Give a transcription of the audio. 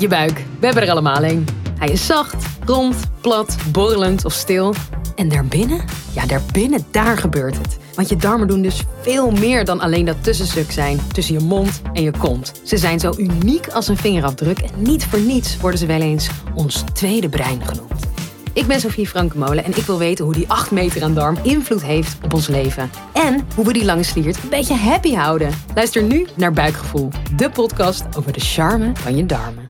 je buik. We hebben er allemaal een. Hij is zacht, rond, plat, borrelend of stil. En daarbinnen? Ja, daarbinnen, daar gebeurt het. Want je darmen doen dus veel meer dan alleen dat tussenstuk zijn tussen je mond en je kont. Ze zijn zo uniek als een vingerafdruk en niet voor niets worden ze wel eens ons tweede brein genoemd. Ik ben Sofie Frankenmolen en ik wil weten hoe die 8 meter aan darm invloed heeft op ons leven. En hoe we die lange sliert een beetje happy houden. Luister nu naar Buikgevoel, de podcast over de charme van je darmen.